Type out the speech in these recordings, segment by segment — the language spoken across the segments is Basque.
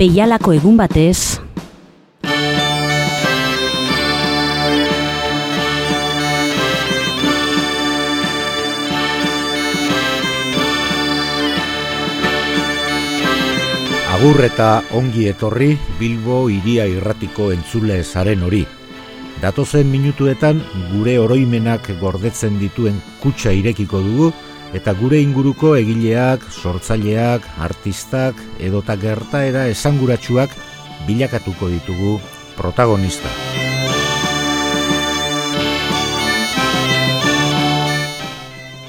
Beialako egun batez, Agur eta ongi etorri Bilbo iria irratiko entzule zaren hori. Datozen minutuetan gure oroimenak gordetzen dituen kutsa irekiko dugu eta gure inguruko egileak, sortzaileak, artistak edota gertaera esanguratsuak bilakatuko ditugu protagonista.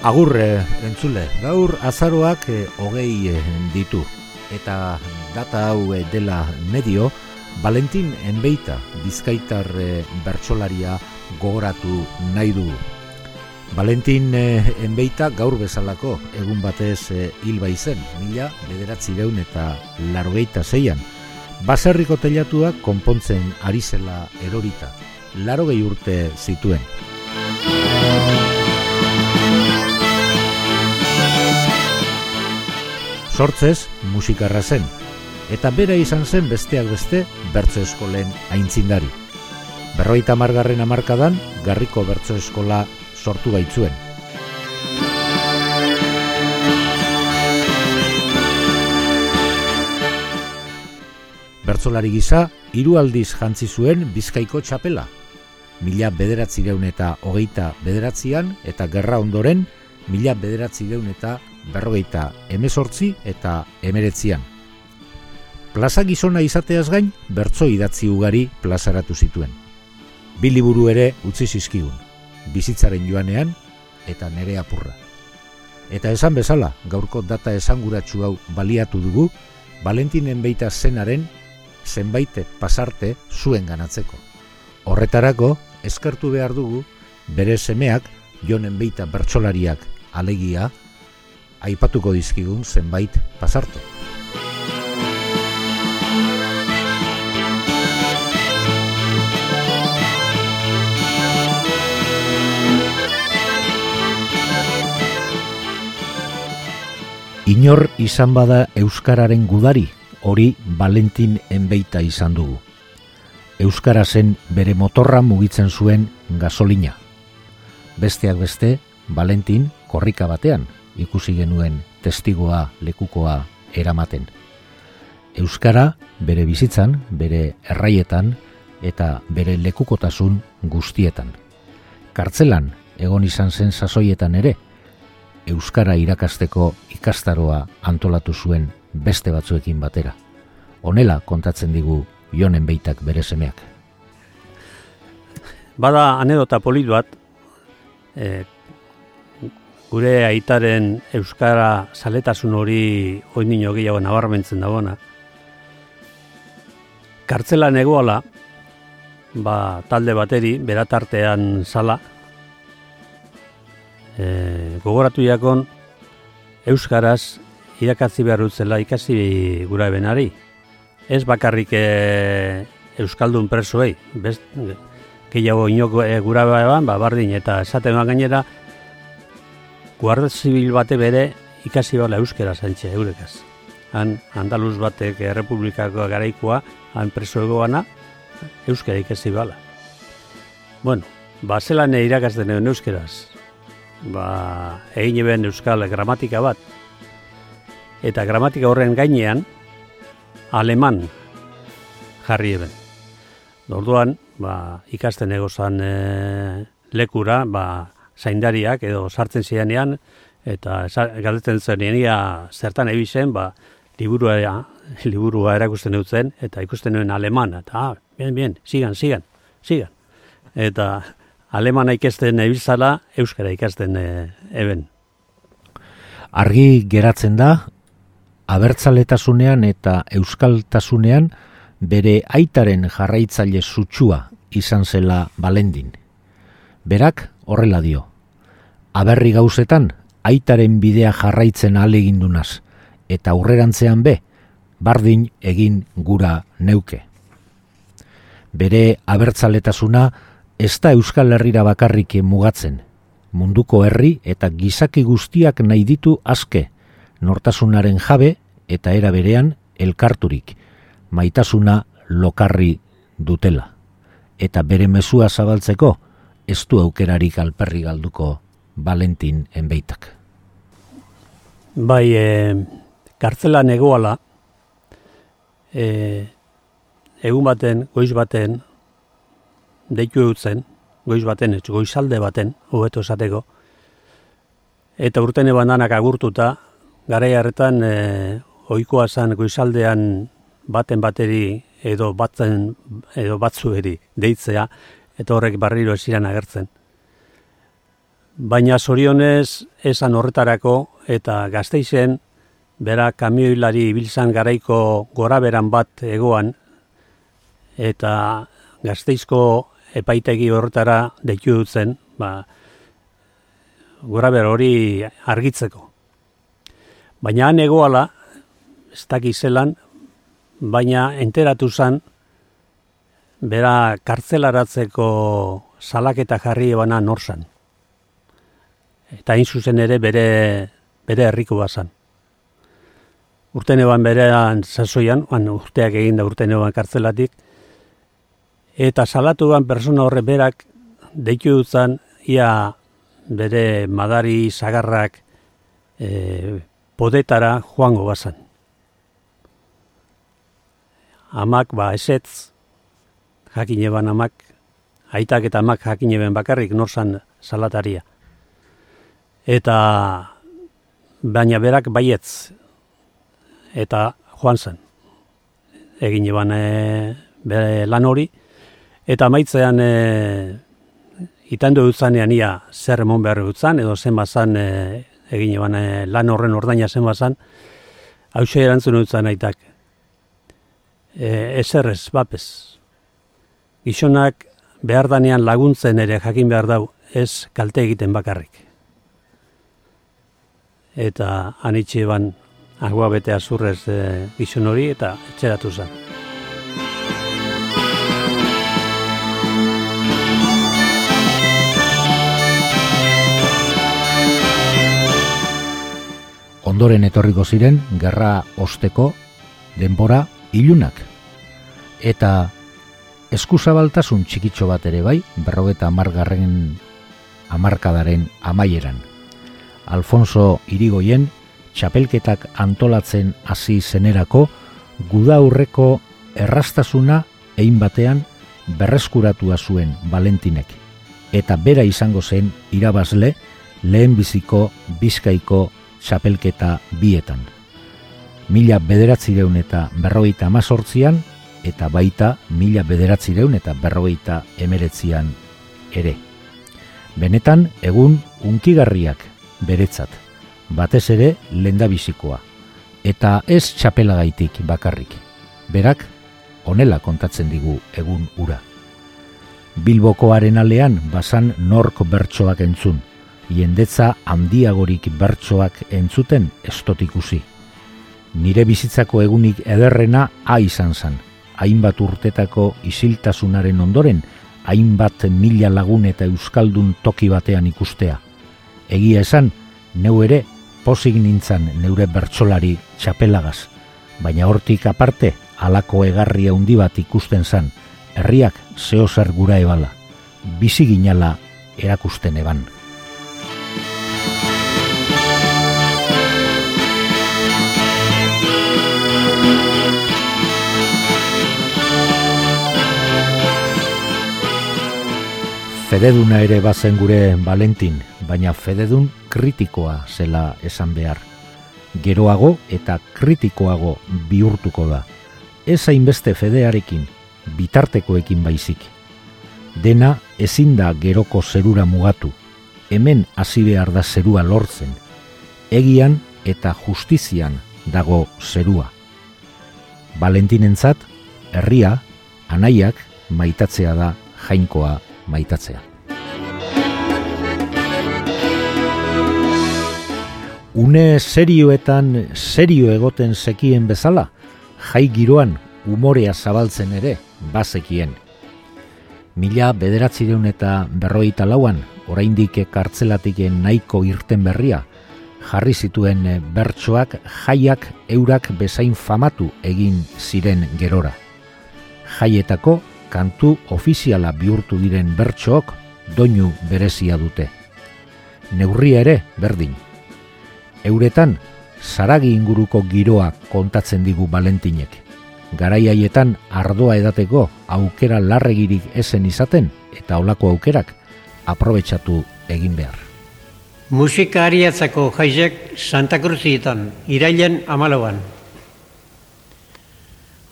Agurre, entzule, gaur azaroak eh, hogei eh, ditu eta data hau eh, dela medio, Valentin Enbeita bizkaitar eh, bertsolaria gogoratu nahi du. Valentin eh, Enbeita gaur bezalako egun batez hil zen, mila bederatzi deun eta larogeita zeian. Baserriko telatuak konpontzen ari zela erorita, larogei urte zituen. Sortzez, musikarra zen, eta bera izan zen besteak beste bertso eskolen aintzindari. Berroita margarren amarkadan, garriko bertso eskola sortu baitzuen. Bertzolari gisa, hiru aldiz jantzi zuen bizkaiko txapela. Mila bederatzi eta hogeita bederatzian eta gerra ondoren, mila bederatzi eta berrogeita emezortzi eta emeretzian. Plaza gizona izateaz gain, bertso idatzi ugari plazaratu zituen. Bi liburu ere utzi zizkigun, bizitzaren joanean eta nere apurra. Eta esan bezala, gaurko data esanguratsu hau baliatu dugu, Valentinen beita zenaren zenbaite pasarte zuen ganatzeko. Horretarako, eskertu behar dugu, bere semeak, jonen beita bertsolariak alegia, aipatuko dizkigun zenbait pasarte. Inor izan bada Euskararen gudari, hori Valentin enbeita izan dugu. Euskara zen bere motorra mugitzen zuen gasolina. Besteak beste, Valentin korrika batean, ikusi genuen testigoa lekukoa eramaten. Euskara bere bizitzan, bere erraietan eta bere lekukotasun guztietan. Kartzelan egon izan zen sasoietan ere, Euskara irakasteko ikastaroa antolatu zuen beste batzuekin batera. Honela kontatzen digu jonen beitak bere semeak. Bada anedota polit bat, eh, gure aitaren euskara saletasun hori oindino gehiago nabarmentzen dagoena. Kartzela negoala, ba, talde bateri, beratartean sala, e, gogoratu jakon, euskaraz irakatzi behar utzela ikasi gura ebenari. Ez bakarrik e, euskaldun presoei, best, gehiago inoko e, gura eban, ba, bardin, eta esaten gainera, guarda zibil bate bere ikasi bala euskera zantxe eurekaz. Han andaluz batek errepublikako garaikoa, han preso egoana, euskera ikasi bala. Bueno, ba, zelan irakazten egon euskeraz. Ba, egin eben euskal gramatika bat. Eta gramatika horren gainean, aleman jarri eben. Orduan, ba, ikasten egozan e, lekura, ba, zaindariak edo sartzen zianean eta galdetzen zenean zertan ebisen, ba, liburua, liburua erakusten dutzen eta ikusten duen aleman. Eta, ah, bien, bien, sigan, sigan, sigan. Eta alemana ikesten ebiltzala, euskara ikasten e, eben. Argi geratzen da, abertzaletasunean eta euskaltasunean bere aitaren jarraitzaile sutsua izan zela balendin. Berak horrela dio aberri gauzetan, aitaren bidea jarraitzen alegindunaz, eta aurrerantzean be, bardin egin gura neuke. Bere abertzaletasuna ez da Euskal Herrira bakarrik mugatzen, munduko herri eta gizaki guztiak nahi ditu azke, nortasunaren jabe eta era berean elkarturik, maitasuna lokarri dutela. Eta bere mezua zabaltzeko, ez du aukerarik alperri galduko Valentin enbeitak. Bai, e, kartzela negoala, e, egun baten, goiz baten, deitu eutzen, goiz baten, ez goizalde baten, hobeto esateko, eta urten eban agurtuta, gara harretan e, oikoa zan goizaldean baten bateri edo batzen edo batzueri deitzea eta horrek barriro esiran agertzen. Baina zorionez esan horretarako eta gazteizen bera kamioilari ibiltzan garaiko goraberan bat egoan eta gazteizko epaitegi horretara deitu dutzen ba, goraber hori argitzeko. Baina han egoala, ez dakizelan, baina enteratu zen, bera kartzelaratzeko salaketa jarri ebana norsan. Eta hain zuzen ere bere, bere herriko bazan. Urten eban berean sasoian, urteak egin da urten eban kartzelatik, eta salatu ban persona horre berak deitu dutzen, ia bere madari zagarrak e, podetara joango bazan. Amak ba esetz jakin eban amak aitak eta amak jakin eben bakarrik norsan salataria. Eta baina berak baietz eta joan zen egin eban e, lan hori eta maitzean e, itandu dutzanean ia zer emon behar dutzan edo zen bazan e, egin eban e, lan horren ordaina zen bazan hau erantzun dutzan aitak e, eserrez, bapez. Gizonak behar danean laguntzen ere jakin behar dau, ez kalte egiten bakarrik. Eta anitxe ban agua bete azurrez e, gizon hori eta etxeratu zen. Ondoren etorriko ziren, gerra osteko, denbora ilunak. Eta eskuzabaltasun txikitxo bat ere bai, berrogeta amargarren amarkadaren amaieran. Alfonso Irigoyen, txapelketak antolatzen hasi zenerako, guda aurreko errastasuna egin batean berreskuratua zuen Valentinek. Eta bera izango zen irabazle lehen biziko bizkaiko txapelketa bietan mila bederatzireun eta berrogeita amazortzian, eta baita mila bederatzireun eta berrogeita emeretzian ere. Benetan, egun unkigarriak beretzat, batez ere lendabizikoa, eta ez txapelagaitik bakarrik. Berak, honela kontatzen digu egun ura. Bilbokoaren alean basan nork bertsoak entzun, jendetza handiagorik bertsoak entzuten estotikusi nire bizitzako egunik ederrena a izan zan. Hainbat urtetako isiltasunaren ondoren, hainbat mila lagun eta euskaldun toki batean ikustea. Egia esan, neu ere, posik nintzan neure bertsolari txapelagaz, baina hortik aparte, alako egarria handi bat ikusten zan, herriak zehozer gura ebala, bizi ginala erakusten eban. Fededuna ere bazen gure Valentin, baina fededun kritikoa zela esan behar. Geroago eta kritikoago bihurtuko da. Ez hainbeste fedearekin, bitartekoekin baizik. Dena ezin da geroko zerura mugatu. Hemen hasi behar da zerua lortzen. Egian eta justizian dago zerua. Valentinentzat, herria, anaiak, maitatzea da jainkoa maitatzea. Une serioetan serio egoten zekien bezala, jai giroan umorea zabaltzen ere bazekien. Mila bederatzireun eta berroita lauan, oraindik kartzelatiken nahiko irten berria, jarri zituen bertsoak jaiak eurak bezain famatu egin ziren gerora. Jaietako kantu ofiziala bihurtu diren bertsook doinu berezia dute. Neurria ere berdin. Euretan, zaragi inguruko giroa kontatzen digu Valentinek. Garai haietan ardoa edateko aukera larregirik esen izaten eta olako aukerak aprobetsatu egin behar. Musikariatzako jaizek Santa Cruzietan, irailen amalauan.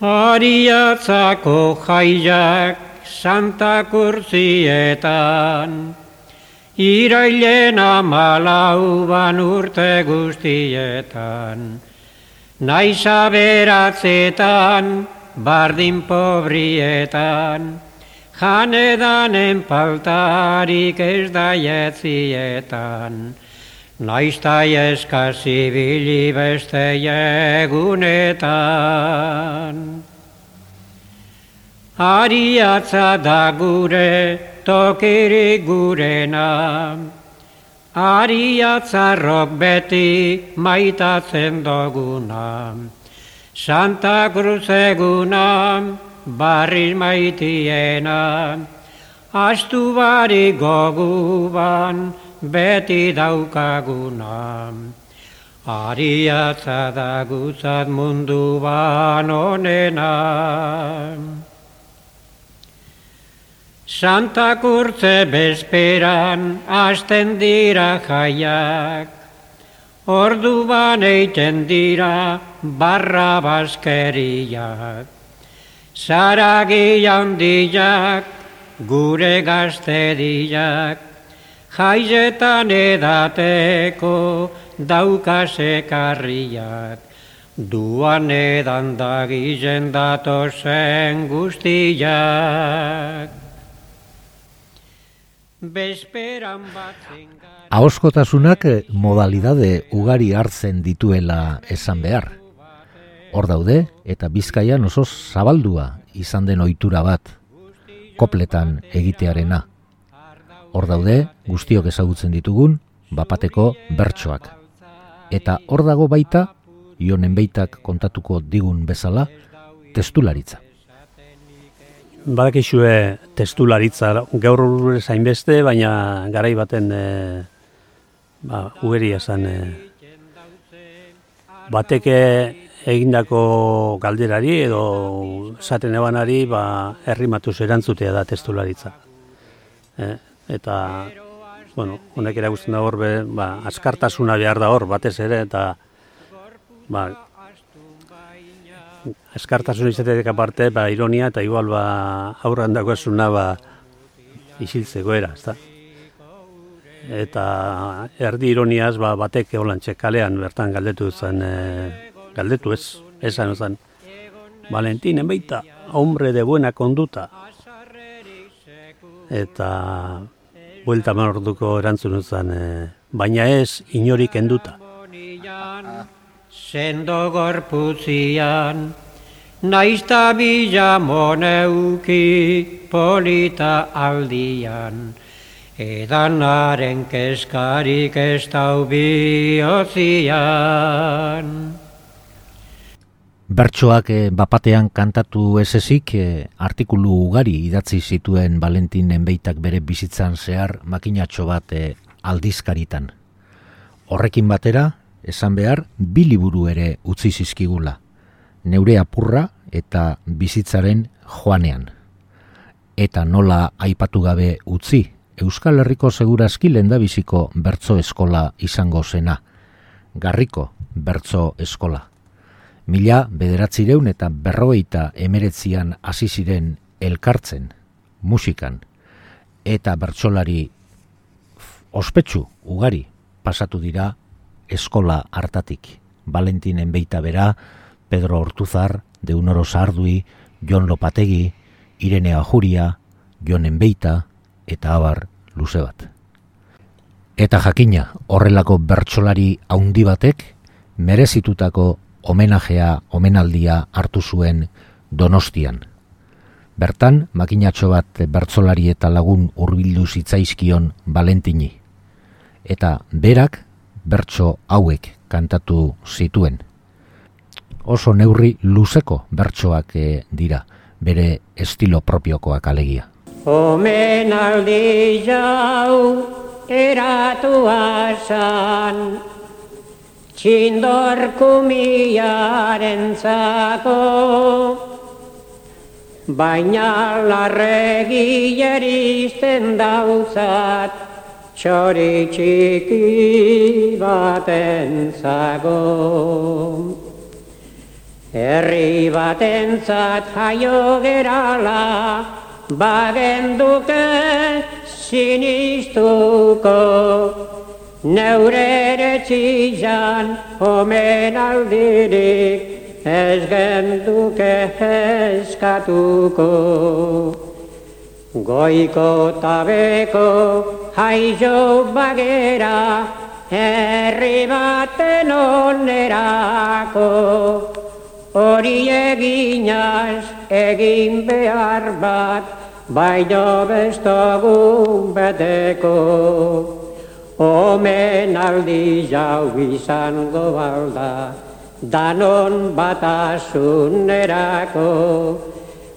Ariatzako jaizak Santa Cruzietan, irailen amalauan urte guztietan, naiza beratzetan, bardin pobrietan, janedanen paltarik ez da jetzietan, naizta eskasi bili beste egunetan. Ariatza da gure tokirik gurena, ariatzarrok beti maitatzen doguna. Santa Cruz eguna, barri maitiena, astu bari goguban beti daukaguna. Ariatza da gutzat mundu ban onena. Santa kurtze bezperan hasten dira jaiak, ordu ban eiten dira barra baskeriak. Saragi handiak, gure gazte jaizetan edateko daukasekarriak. Duan edan dagizen datozen guztiak. Bezperan batzen Ahoskotasunak modalidade ugari hartzen dituela esan behar. Hor daude eta Bizkaian oso zabaldua izan den ohitura bat kopletan egitearena. Hor daude guztiok ezagutzen ditugun bapateko bertsoak. Eta hor dago baita Ionen beitak kontatuko digun bezala testularitza badakizue testularitza gaur urrez hainbeste, baina garai baten e, ba, ugeri esan e, bateke egindako galderari edo esaten ebanari ba, herrimatu erantzutea da testularitza. E, eta, bueno, honek eragusten da hor, be, ba, askartasuna behar da hor, batez ere, eta ba, eskartasun izatetik aparte, ba, ironia eta igual ba, aurran dago esuna ba, isiltzeko era, ezta? Eta erdi ironiaz ba, batek eolantxe kalean bertan galdetu zen, e, galdetu ez, esan zen, Valentin, enbeita, hombre de buena konduta. Eta buelta orduko erantzun zen, e, baina ez inorik enduta. Sendo gorputzian, naizta bila moneuki polita aldian, edanaren keskarik ez dau bihotzian. Bertsoak eh, bapatean kantatu ez ezik, eh, artikulu ugari idatzi zituen Valentin enbeitak bere bizitzan zehar makinatxo bat eh, aldizkaritan. Horrekin batera, esan behar, bi liburu ere utzi zizkigula neure apurra eta bizitzaren joanean. Eta nola aipatu gabe utzi, Euskal Herriko segurazki lenda biziko bertzo eskola izango zena. Garriko bertzo eskola. Mila bederatzireun eta berrogeita emeretzian hasi ziren elkartzen, musikan, eta bertsolari ospetsu ugari pasatu dira eskola hartatik. Valentinen beita bera, Pedro Hortuzar, Deunoro Sardui, Jon Lopategi, Irene Ajuria, Jon Enbeita eta abar luze bat. Eta jakina, horrelako bertsolari haundi batek, merezitutako homenajea, omenaldia hartu zuen donostian. Bertan, makinatxo bat bertsolari eta lagun hurbildu zitzaizkion Valentini. Eta berak, bertso hauek kantatu zituen. Oso neurri luzeko bertsoak eh, dira, bere estilo propiokoak alegia. Omen aldi jau eratu asan, txindor kumiaren zako, baina larregi eristen dauzat, txori txiki baten zago. Herri batentzat jaio gerala, bagenduke sinistuko, neure ere txizan omen aldirik, ez genduke eskatuko. Goiko tabeko haizo bagera, herri baten onerako, hori eginaz egin behar bat, baino bestogun beteko. Omen aldi jau izango balda, danon batasunerako,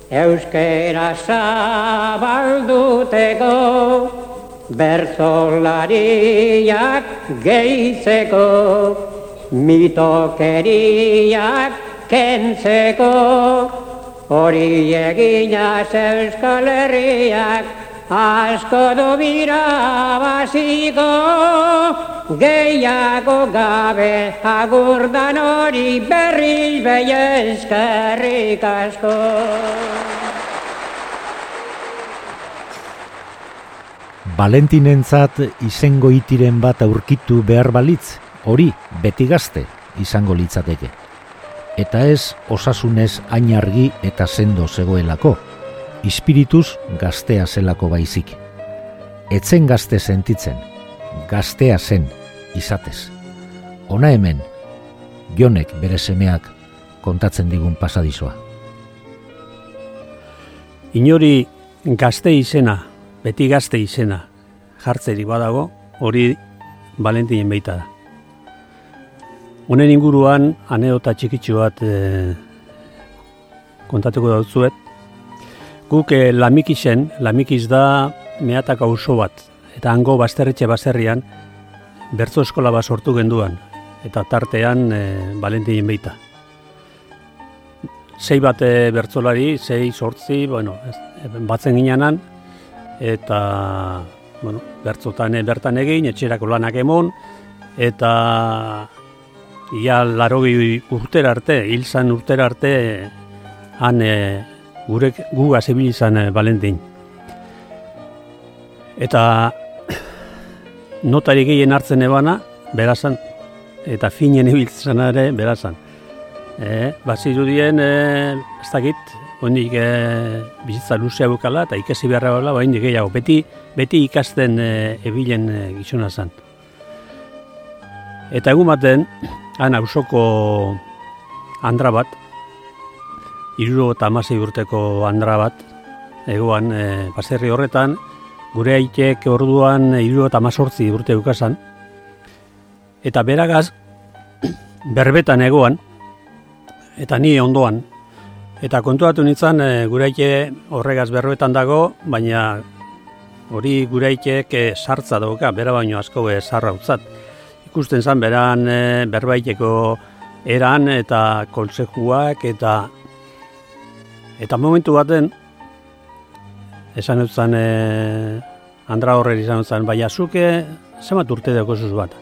euskera zabalduteko, berzolariak gehitzeko, mitokeriak kentzeko, hori eginaz euskal herriak, asko du bira basiko, gehiago gabe agurdan hori berriz behi eskerrik asko. Valentinentzat izango itiren bat aurkitu behar balitz, hori beti gazte izango litzateke. Eta ez osasunez ainargi eta sendo zegoelako, ispirituz gaztea zelako baizik. Etzen gazte sentitzen, gaztea zen izatez. Ona hemen, jonek bere semeak kontatzen digun pasadizoa. Inori gazte izena, beti gazte izena, jartzeri badago, hori Valentinen beita da. Honen inguruan, aneota txikitsu bat e, kontatuko dautzuet. Guk e, lamikisen, lamikiz da mehataka auzo bat, eta hango basterretxe baserrian, bertzo eskola bat sortu genduan, eta tartean e, Valentinen beita. Sei bat e, bertzolari, sei sortzi, bueno, batzen ginenan, eta bueno, bertzotan bertan egin, etxerako lanak emon, eta ia larogi urtera arte, hil zan urtera arte, han e, gure gu azebil izan e, Valentin. Eta notari gehien hartzen ebana, berazan, eta finen ibiltzen ere berazan. E, Bazirudien, e, ez dakit, hondik e, bizitza luzea bukala eta ikasi beharra bala, bain gehiago, beti, beti ikasten e, ebilen e, gizuna zen. Eta egun baten, han ausoko andra bat, iruro eta amasei urteko andra bat, egoan, e, baserri horretan, gure aitek orduan iruro eta amazortzi urte bukasan, eta beragaz, berbetan egoan, eta ni ondoan, Eta kontuatu nintzen e, guraike horregaz berroetan dago, baina hori guraikek e, sartza dauka, bera baino asko e, sarra. Ikusten zen beran e, berbaiteko eran eta konsejuak eta eta momentu baten esan utzan e, Andra horre izan utzan, baina zuke zemat urte dago zuz bat.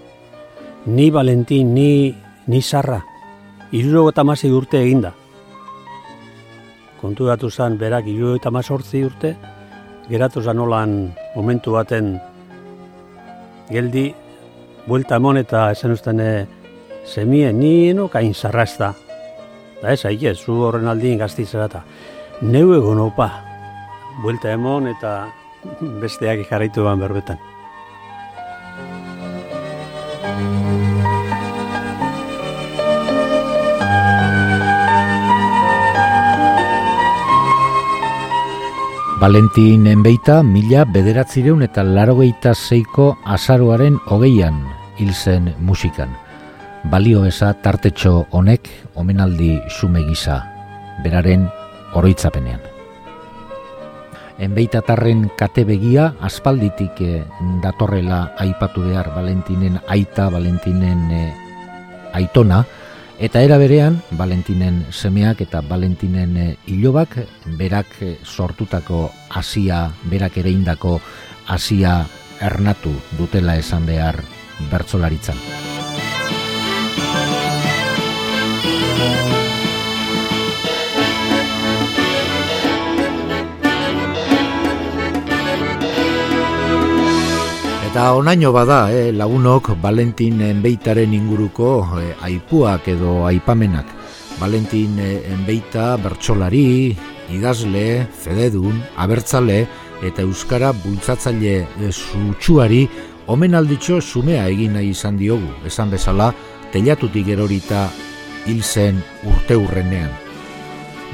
Ni Valentin, ni, ni sarra, iruro eta urte eginda kontu datu zen berak iru eta mazortzi urte, geratu zen olan momentu baten geldi, buelta emon eta esan usten semie, ni eno kain zarrazta. Da ez, haike, zu horren aldin gazti zerata. Neu egon opa, buelta emon eta besteak jarraitu ban berbetan. Valentin enbeita mila bederatzireun eta larogeita zeiko azaroaren hogeian hil zen musikan. Balio eza tartetxo honek omenaldi sume gisa, beraren oroitzapenean. Enbeitatarren kate begia aspalditik eh, datorrela aipatu behar Valentinen aita, Valentinen eh, aitona, eta era berean Valentinen semeak eta Valentinen eh, ilobak berak eh, sortutako hasia, berak ere indako hasia ernatu dutela esan behar bertsolaritzan. Eta onaino bada, eh, lagunok Valentin Enbeitaren inguruko eh, aipuak edo aipamenak. Valentin eh, Enbeita bertsolari, idazle, fededun, abertzale eta euskara bultzatzaile eh, sutsuari omenalditxo sumea egin nahi izan diogu, esan bezala, telatutik erorita hil zen urte urrenean.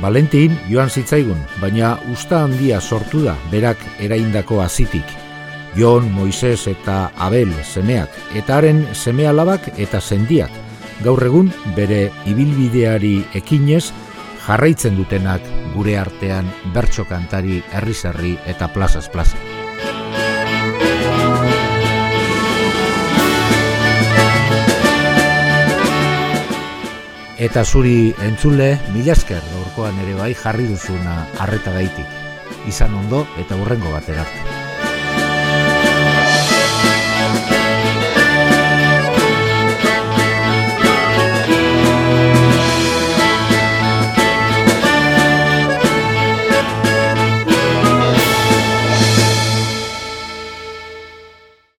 Valentin joan zitzaigun, baina usta handia sortu da berak eraindako azitik. Jon, Moises eta Abel semeak, eta haren semea labak eta sendiak, gaur egun bere ibilbideari ekinez jarraitzen dutenak gure artean bertso kantari herri eta plazaz plaza. Eta zuri entzule, milasker gaurkoan ere bai jarri duzuna harreta gaitik. Izan ondo eta hurrengo batera.